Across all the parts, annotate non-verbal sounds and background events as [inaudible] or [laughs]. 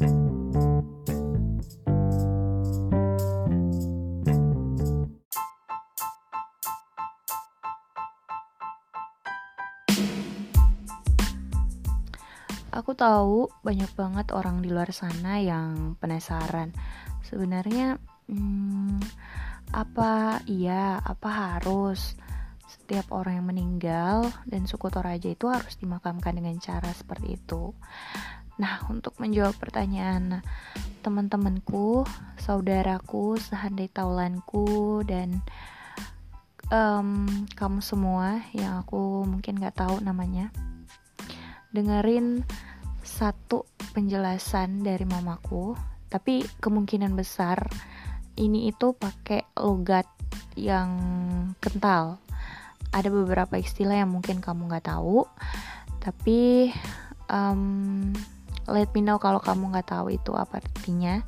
Aku tahu banyak banget orang di luar sana yang penasaran. Sebenarnya, hmm, apa iya, apa harus setiap orang yang meninggal dan suku Toraja itu harus dimakamkan dengan cara seperti itu? Nah, untuk menjawab pertanyaan teman-temanku, saudaraku, sehandai taulanku, dan um, kamu semua yang aku mungkin gak tahu namanya dengerin satu penjelasan dari mamaku. Tapi kemungkinan besar ini itu pakai logat yang kental. Ada beberapa istilah yang mungkin kamu nggak tahu tapi um, let me know kalau kamu nggak tahu itu apa artinya.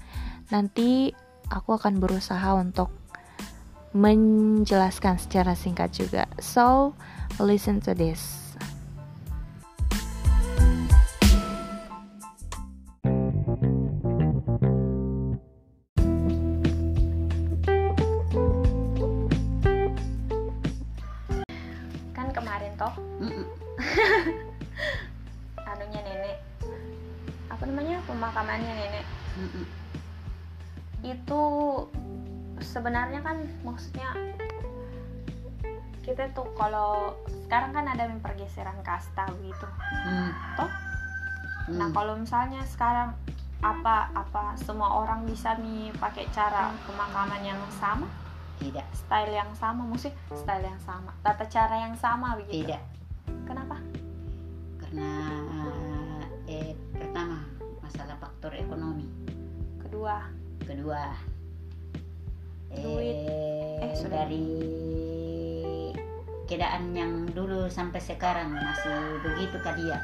Nanti aku akan berusaha untuk menjelaskan secara singkat juga. So listen to this pemakamannya nenek. Mm itu sebenarnya kan maksudnya kita tuh kalau sekarang kan ada pergeseran kasta gitu. Mm. toh? Mm. nah kalau misalnya sekarang apa apa semua orang bisa nih pakai cara pemakaman yang sama? Tidak. Style yang sama musik style yang sama tata cara yang sama begitu? Tidak. Kenapa? Karena eh faktor ekonomi? Kedua. Kedua. Duit. Eh, eh dari keadaan yang dulu sampai sekarang masih begitu dia?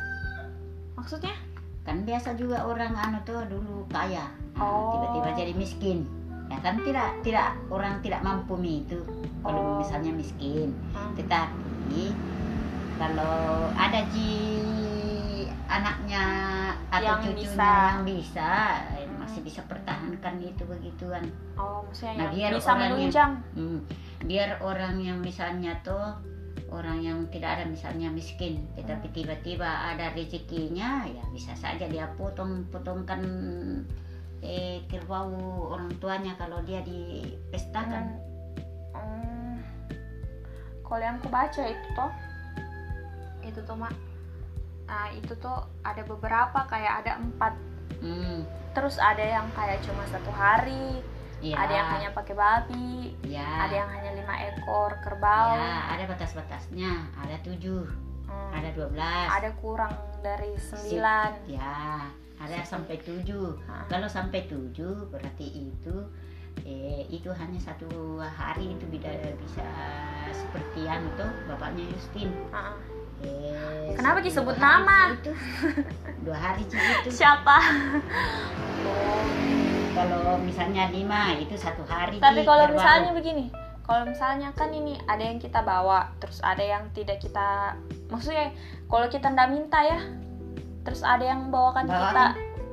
Maksudnya? Kan biasa juga orang anu tuh dulu kaya. Oh. tiba-tiba jadi miskin. Ya kan tidak tidak orang tidak mampu mi itu. Kalau oh. misalnya miskin. Hmm. tetapi kalau ada ji anaknya atau yang cucunya bisa. yang bisa eh, masih bisa pertahankan itu begituan oh maksudnya nah, biar bisa orang menunjang yang, hmm, biar orang yang misalnya tuh orang yang tidak ada misalnya miskin tetapi hmm. tiba-tiba ada rezekinya ya bisa saja dia potong potongkan eh kerbau orang tuanya kalau dia dipestakan hmm. hmm. kalau yang aku baca itu toh itu tuh mak nah itu tuh ada beberapa kayak ada empat. Hmm. terus ada yang kayak cuma satu hari ya. ada yang hanya pakai babi ya. ada yang hanya lima ekor kerbau. Ya, ada batas-batasnya ada tujuh hmm. ada dua belas. Ada kurang dari sembilan. ya ada sampai tujuh. Kalau sampai tujuh berarti itu eh, itu hanya satu hari itu bisa bisa seperti yang itu bapaknya Justin hmm Yes, Kenapa disebut nama? Itu. Dua hari itu. Siapa? Oh, kalau misalnya lima itu satu hari. Tapi kalau misalnya begini, kalau misalnya kan ini ada yang kita bawa, terus ada yang tidak kita, maksudnya kalau kita ndak minta ya, terus ada yang bawakan, bawakan. kita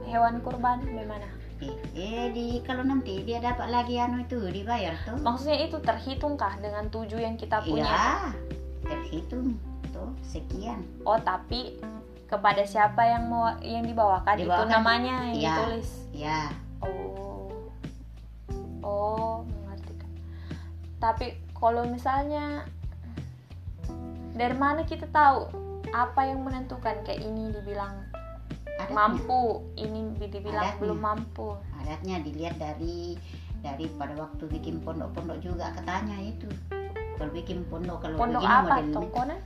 hewan kurban, bagaimana? Eh, eh di kalau nanti dia dapat lagi anu itu dibayar tuh. Maksudnya itu terhitungkah dengan tujuh yang kita punya? Iya, terhitung sekian. Oh tapi kepada siapa yang mau yang dibawakan, dibawakan? itu namanya yang ya, ditulis? ya oh. Oh mengerti kan tapi kalau misalnya dari mana kita tahu apa yang menentukan? Kayak ini dibilang adatnya. mampu ini dibilang adatnya. belum mampu. Adatnya dilihat dari dari pada waktu bikin pondok-pondok juga katanya itu. Kalau bikin pondok kalau pondok apa? tongkonan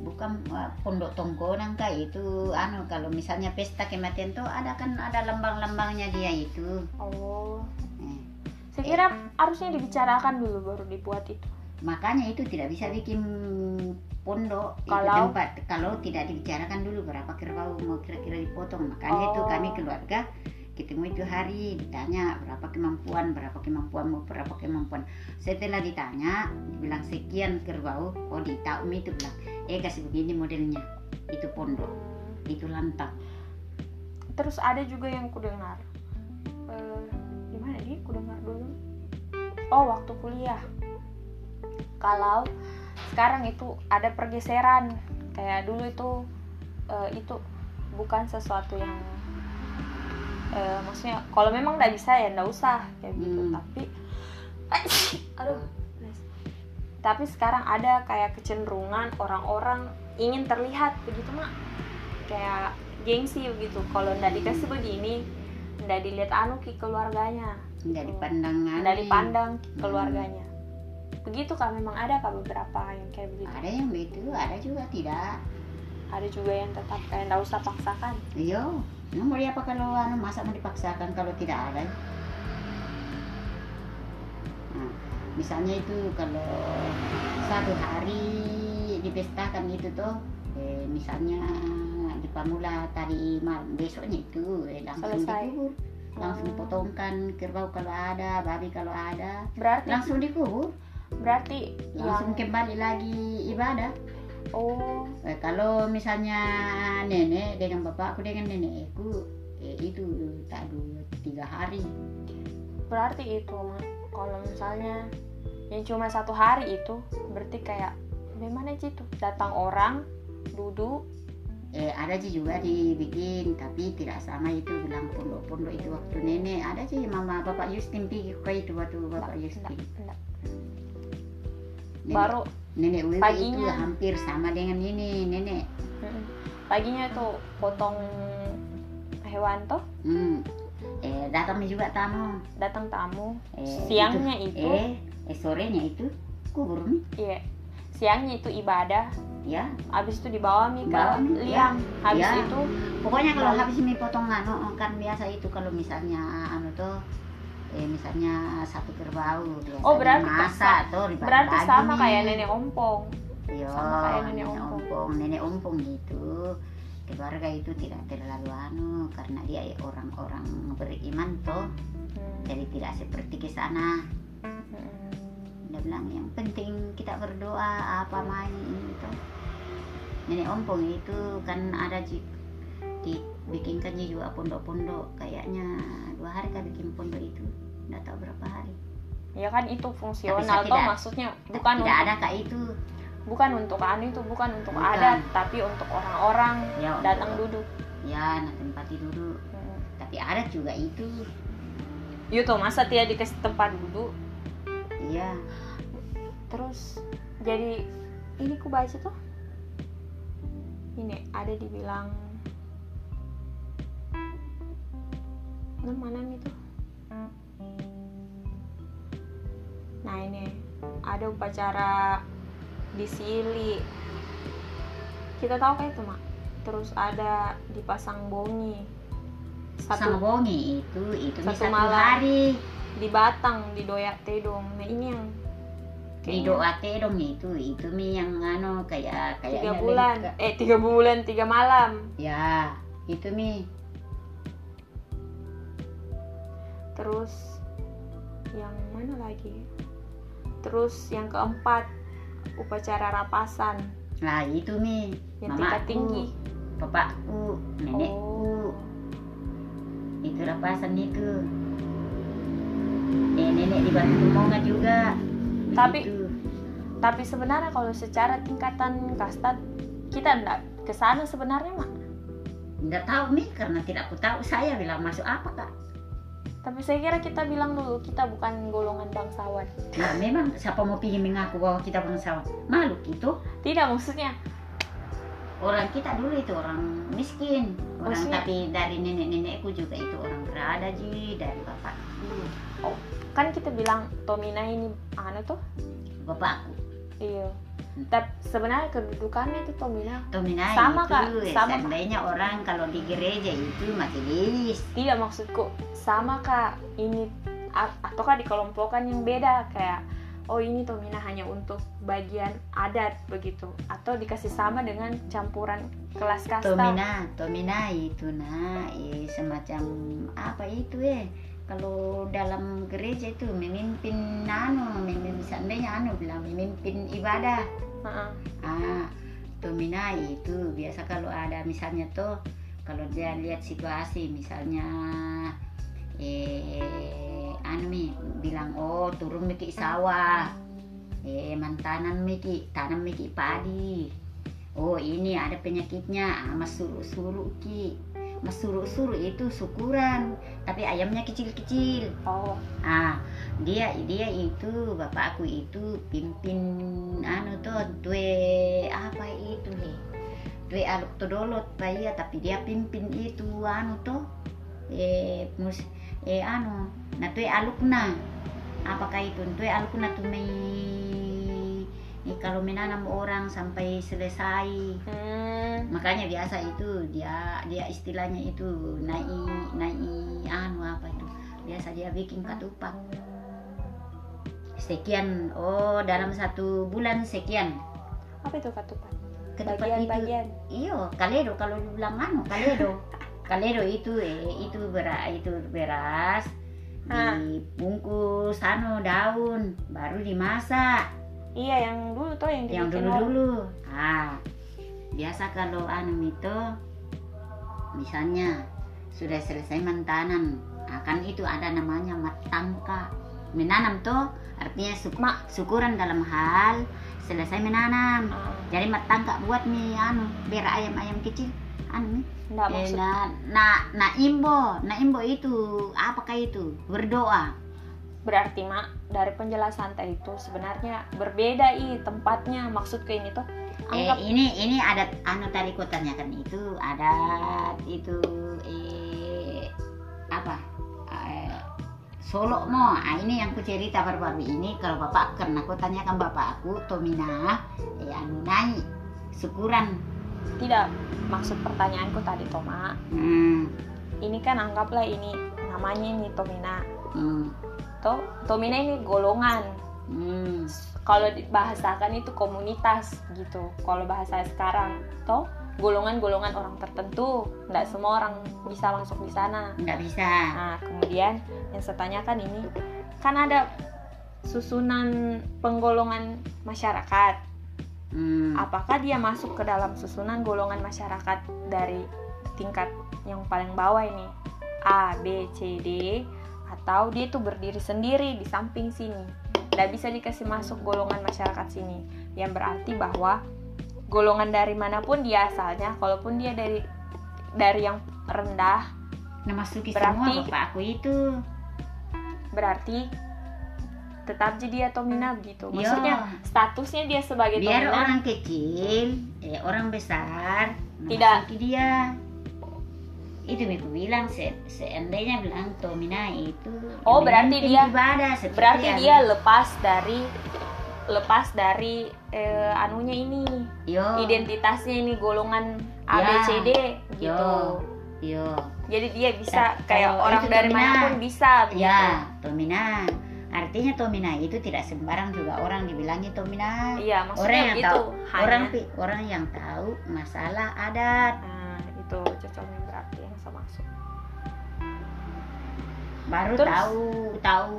bukan uh, pondok tongkonan kah itu anu kalau misalnya pesta kematian tuh ada kan ada lambang-lambangnya dia itu oh eh. saya kira eh. harusnya dibicarakan dulu baru dibuat itu makanya itu tidak bisa bikin pondok kalau tempat kalau tidak dibicarakan dulu berapa kerbau mau kira-kira dipotong makanya oh. itu kami keluarga ketemu itu hari ditanya berapa kemampuan berapa kemampuan mau berapa kemampuan. Setelah ditanya dibilang sekian kerbau oh di Umi itu bilang eh kasih begini modelnya. Itu pondok itu lantang terus ada juga yang ku dengar uh, gimana dia? Ku dengar dulu. Oh waktu kuliah. Kalau sekarang itu ada pergeseran. Kayak dulu itu uh, itu bukan sesuatu yang uh, maksudnya kalau memang nggak bisa ya nggak usah kayak gitu. Hmm. tapi [laughs] aduh tapi sekarang ada kayak kecenderungan orang-orang ingin terlihat begitu mak. Kayak gengsi begitu. Kalau ndak dikasih begini ndak dilihat anu ke keluarganya. Ndak dipandang ndak dipandang keluarganya hmm. begitu kan memang ada kan beberapa yang kayak begitu. Ada yang begitu ada juga tidak ada juga yang tetap kayak ndak usah paksakan. Iya. Nah, mau apa kalau anu masa mau dipaksakan kalau tidak ada? Nah, misalnya itu kalau satu hari dipestakan itu tuh eh, misalnya di pamula tadi malam besoknya itu eh, langsung Selesai. dikubur. Langsung oh. potongkan kerbau kalau ada babi kalau ada. Berarti langsung dikubur. Berarti langsung yang... kembali lagi ibadah oh eh, kalau misalnya nenek dengan bapakku dengan nenekku eh, itu tak dua tiga hari. Berarti itu kalau misalnya yang cuma satu hari itu berarti kayak gimana sih itu? Datang orang duduk. Eh ada sih juga dibikin tapi tidak sama itu bilang pondok-pondok itu waktu nenek. Ada sih mama bapak Yustin pergi ke itu waktu bapak Yustin baru nenek Wiwi paginya, itu hampir sama dengan ini nenek. Paginya itu potong hewan toh? Hmm. eh datang juga tamu. Datang tamu. Eh, siangnya itu, itu eh, eh sorenya itu kubur nih iya. Siangnya itu ibadah. Ya. Habis itu dibawa mi ke liang ya. habis ya. itu pokoknya kalau habis mi potongan kan biasa itu kalau misalnya anu tuh eh misalnya satu kerbau biasa oh berarti masak tuh berarti sama kayak nenek ompong. Iya sama kayak nenek, nenek ompong. ompong nenek ompong gitu. Keluarga itu tidak terlalu anu karena dia orang-orang beriman tuh hmm. jadi tidak seperti ke sana. Hmm. Dia bilang yang penting kita berdoa apa main itu nenek ompong itu kan ada di dibikinkan juga pondok-pondok kayaknya dua hari kan bikin pondok itu? Nggak tahu berapa hari. Ya kan itu fungsional toh maksudnya bukan tidak untuk, ada kak itu? Bukan untuk anu itu bukan untuk bukan. adat tapi untuk orang-orang ya, datang duduk. Ya nah tempat duduk. Hmm. tapi adat juga itu. Yuto iya masa tidak dikasih tempat duduk? Iya. Terus jadi ini ku baca tuh ini ada dibilang mana itu. Nah ini. Ada upacara di Sili. Kita tahu kayak itu mak? Terus ada dipasang bongi. Satu bongi itu itu satu malam hari. di Batang di Doyak Tedong. Nah ini yang di doa dong itu itu mi yang ano kayak kayak tiga bulan. eh tiga bulan tiga malam. Ya itu mi terus yang mana lagi? Terus yang keempat upacara rapasan. Nah itu mi yang tingkat tinggi. bapakku nenekku. Oh. itu rapasan itu. Eh, nenek dibantu monga juga. Tapi tapi sebenarnya kalau secara tingkatan kasta kita enggak ke sana sebenarnya mak. Enggak tahu nih karena tidak aku tahu saya bilang masuk apa kak tapi saya kira kita bilang dulu kita bukan golongan bangsawan. Nah memang siapa mau pilih mengaku bahwa kita bangsawan? Malu itu. Tidak maksudnya. Orang kita dulu itu orang miskin. Orang maksudnya, tapi dari nenek-nenekku juga itu orang berada ji dari bapak. Oh kan kita bilang Tomina ini anu tuh? Bapakku iya. Tapi sebenarnya kedudukannya itu Tomina. Tomina sama itu, kak. sama seandainya orang kalau di gereja itu majelis tidak maksudku. Sama kak. Ini ataukah dikelompokkan yang beda. Kayak oh ini Tomina hanya untuk bagian adat begitu. Atau dikasih sama dengan campuran kelas kasta. Tomina Tomina itu nah eh, semacam apa itu eh kalau dalam gereja itu memimpin anu memimpin seandainya anu bilang memimpin ibadah. Uh-uh. ah dominai itu. Biasa kalau ada misalnya tuh kalau dia lihat situasi misalnya eh anu mi bilang oh turun miki sawah. Eh mantanan miki tanam miki padi. Oh ini ada penyakitnya. Ah, mas suruh suruh ki suruh itu syukuran tapi ayamnya kecil-kecil. Oh. Ah dia dia itu bapakku itu pimpin anu tuh tue apa itu nih tue aluk todolot ya tapi dia pimpin itu anu tuh eh mus eh anu nah tue alukna. Apakah itu? Tue alukna tuh eh, kalau menanam orang sampai selesai. Hmm. makanya biasa itu dia dia istilahnya itu naik naik anu apa itu. Biasa dia bikin katupak sekian. Oh dalam satu bulan sekian. Apa itu ketupat? Ketupat bagian-bagian iyo kaledo. Kalau dibilang anu kaledo. [laughs] Kaledo itu eh itu beras itu beras Ah. dibungkus anu daun baru dimasak iya yang dulu tuh yang yang dibikin dulu orang. dulu ah biasa kalau anu itu misalnya sudah selesai mentanan akan itu ada namanya matangka. Menanam tuh artinya su- Ma- syukuran dalam hal selesai menanam. Ah, jadi matangka buat nih anu biar ayam ayam kecil anu enggak eh, maksud na na na imbo na imbo itu apakah itu? Berdoa berarti mak dari penjelasan tadi itu sebenarnya berbeda i tempatnya. Maksudku ini tuh Eh, anggap ini ini adat anu tadi ku tanyakan itu adat itu eh apa? Eh, Solo mo. Ah, ini yang ku cerita baru-baru ini. Kalau bapak karena ku tanyakan bapak aku Tomina eh anu naik syukuran tidak maksud pertanyaanku tadi toh mak hmm, ini kan anggaplah ini namanya ini Tomina. Hmm, toh Tomina ini golongan. Hmm, kalau dibahasakan itu komunitas gitu. Kalau bahasa sekarang toh golongan-golongan orang tertentu. Nggak semua orang bisa masuk di sana. Nggak bisa. Nah kemudian yang saya tanyakan ini kan ada susunan penggolongan masyarakat. Hmm, apakah dia masuk ke dalam susunan golongan masyarakat dari tingkat yang paling bawah ini? A B C D atau dia itu berdiri sendiri di samping sini. Tidak bisa dikasih masuk golongan masyarakat sini. Yang berarti bahwa golongan dari mana pun dia asalnya kalaupun dia dari dari yang rendah nah masuki Berarti- semua bapak aku itu. Berarti tetap jadi atau mina gitu. Iya. maksudnya statusnya dia sebagai biar Tomina orang kecil eh orang besar Tidak. dia itu aku bilang se seandainya bilang Tomina itu Oh, berarti dia- ibadah berarti yang- dia lepas dari lepas dari eh, anunya ini yo. identitasnya ini golongan A B Ya. C D gitu. Yo. yo. Jadi dia bisa Ya, kayak kalau orang dari Tomina. mana pun bisa gitu. ya Tomina. Artinya Tomina itu tidak sembarang juga orang dibilangnya Tomina. Iya orang yang itu tahu hanya. orang orang yang tahu masalah adat. Nah itu cocoknya berarti yang saya maksud baru Terus? tahu tahu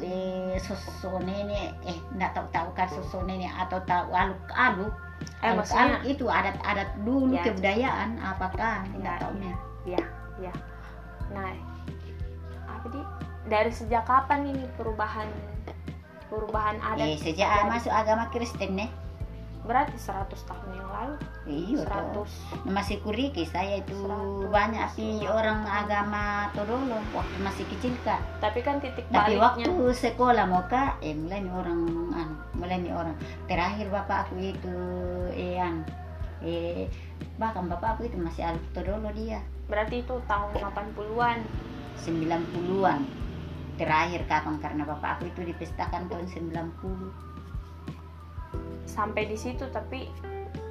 eh sosok nenek eh enggak tahu tahu kan sosok nenek atau tahu aluk aluk eh aluk maksudnya aluk itu adat-adat dulu Ya. kebudayaan apakah Ya, enggak tahu nih ya ya nah apa di dari sejak kapan ini perubahan perubahan adat eh sejak terjadi? masuk agama Kristen nih berarti 100 tahun yang lalu. Iya toh. 100 masih kuriki saya itu. Seratus. banyak sih orang agama Todolo waktu masih kecil kak. Tapi kan titik tapi baliknya. waktu sekolah mau kak eh mulai nih orang anu, mulai nih orang. Terakhir bapak aku itu eh eh bahkan bapak aku itu masih aluk Todolo dia. Berarti itu tahun 80-an 90-an terakhir kapan? Karena bapak aku itu dipestakan tahun 90 sampai di situ tapi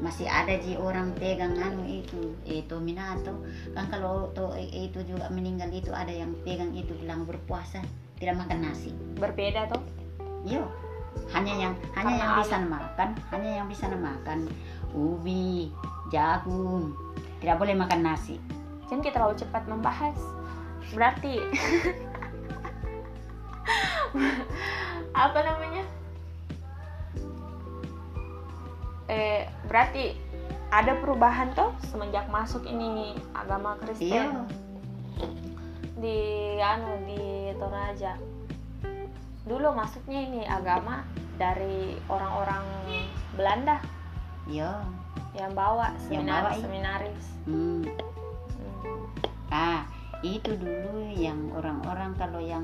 masih ada ji orang pegang anu itu itu minato. Kan kalau to itu juga meninggal itu ada yang pegang itu bilang berpuasa tidak makan nasi. berbeda toh? Yo hanya yang hanya Karena yang bisa alam. makan hanya yang bisa makan ubi jagung tidak boleh makan nasi. Kan kita terlalu cepat membahas. Berarti [laughs] apa namanya eh berarti ada perubahan tuh semenjak masuk ini agama Kristen? Iya. Di anu di Toraja. Dulu masuknya ini agama dari orang-orang Belanda? Iya. Yang bawa Yang seminar bawa, iya. seminaris. Hmm. Hmm. ah itu dulu yang orang-orang kalau yang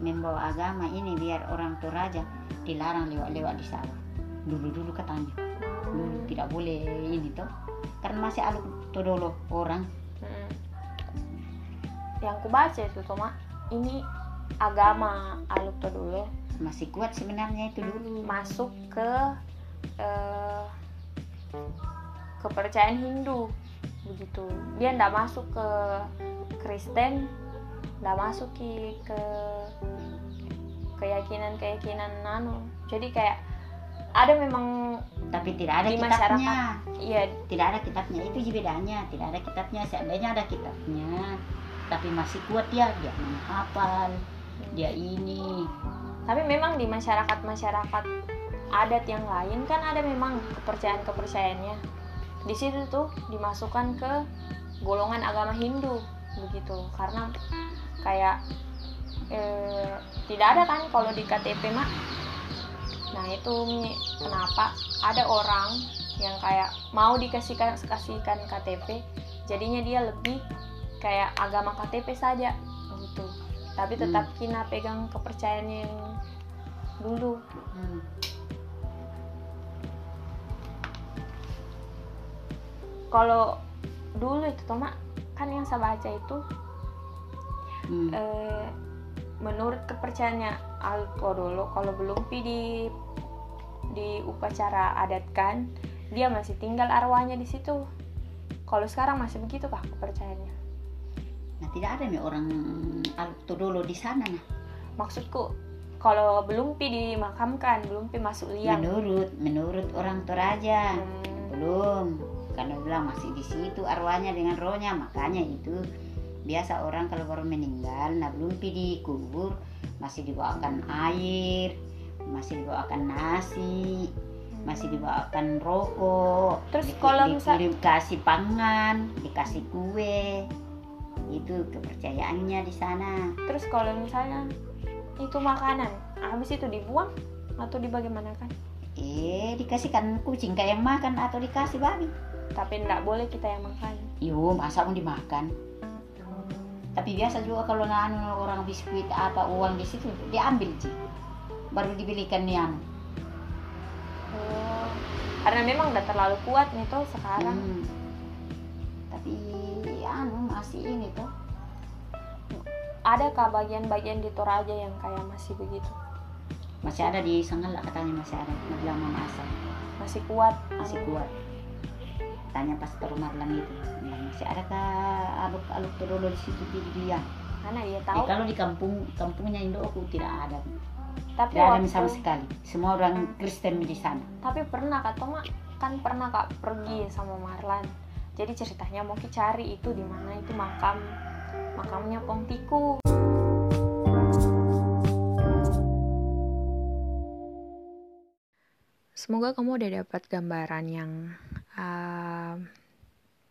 membawa agama ini biar orang Toraja dilarang lewat-lewat di sawah dulu-dulu katanya dulu tidak boleh ini toh. Karena masih aluk todolo orang. Mm. yang ku baca itu Toma ini agama Aluk dulu masih kuat sebenarnya itu dulu. Masuk ke eh, kepercayaan Hindu. Begitu. Dia ndak masuk ke Kristen ndak masuk ke keyakinan keyakinan nano jadi kayak ada memang tapi tidak ada Di kitabnya. masyarakat. iya. Tidak ada kitabnya. Itu bedanya. Tidak ada kitabnya. Seandainya ada kitabnya tapi masih kuat dia dia menghafal dia ini. Tapi memang di masyarakat masyarakat adat yang lain kan ada memang kepercayaan kepercayaannya di situ tuh dimasukkan ke golongan agama Hindu begitu. Karena kayak eh, tidak ada kan kalau di KTP mak nah itu kenapa ada orang yang kayak mau dikasihkan kasihkan KTP jadinya dia lebih kayak agama KTP saja gitu tapi tetap kina pegang kepercayaannya yang dulu Hmm. kalau dulu itu Toma kan yang saya baca itu Hmm. eh, menurut kepercayaannya Alto dulu kalau belum pi di di upacara adat kan dia masih tinggal arwahnya di situ. Kalau sekarang masih begitu kah kepercayaannya? Nah tidak ada nih orang dulu di sana nah. maksudku kalau belum pi dimakamkan belum pi masuk liang. Menurut menurut orang Toraja Hmm, belum karena bilang masih di situ arwahnya dengan rohnya makanya itu biasa orang kalau baru meninggal nah belum pi dikubur masih dibawakan air masih dibawakan nasi masih dibawakan rokok Terus di- kalau misal- dikasih pangan dikasih kue itu kepercayaannya di sana terus kalau misalnya itu makanan habis itu dibuang atau dibagaimanakan eh dikasihkan kucing kayak yang makan atau dikasih babi tapi tidak boleh kita yang makan Yo, masa mau dimakan? Tapi biasa juga kalau anu orang biskuit apa uang di situ diambil sih. Baru dibelikan nih anu. Oh, karena memang udah terlalu kuat nih tuh sekarang Hmm. Tapi anu masih ini tuh. adakah bagian-bagian di Toraja yang kayak masih begitu Masih ada di Sanggala katanya masih ada. Bilang mama asal masih kuat masih anu, kuat. Tanya pastor Marlan itu. bilang, Masih ada kah aluk aluk dulu di situ di dia? karena dia Eh, tahu kalau di kampung kampungnya Indoku tidak ada. Tapi Tidak ada waktu sama sekali. Semua orang Kristen di sana. tapi pernah kak Toma kan pernah kak pergi sama Marlan jadi ceritanya mau cari itu di mana itu makam makamnya Pongtiku Semoga kamu udah dapat gambaran yang uh,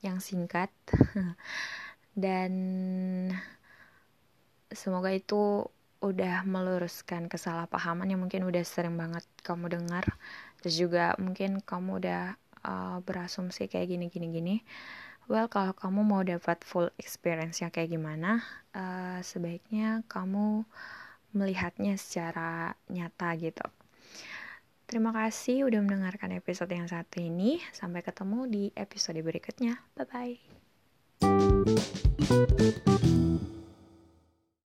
yang singkat [laughs] dan semoga itu udah meluruskan kesalahpahaman yang mungkin udah sering banget kamu dengar terus juga mungkin kamu udah uh, berasumsi kayak gini gini gini well kalau kamu mau dapat full experience nya kayak gimana uh, sebaiknya kamu melihatnya secara nyata gitu Terima kasih udah mendengarkan episode yang satu ini. Sampai ketemu di episode berikutnya. Bye bye.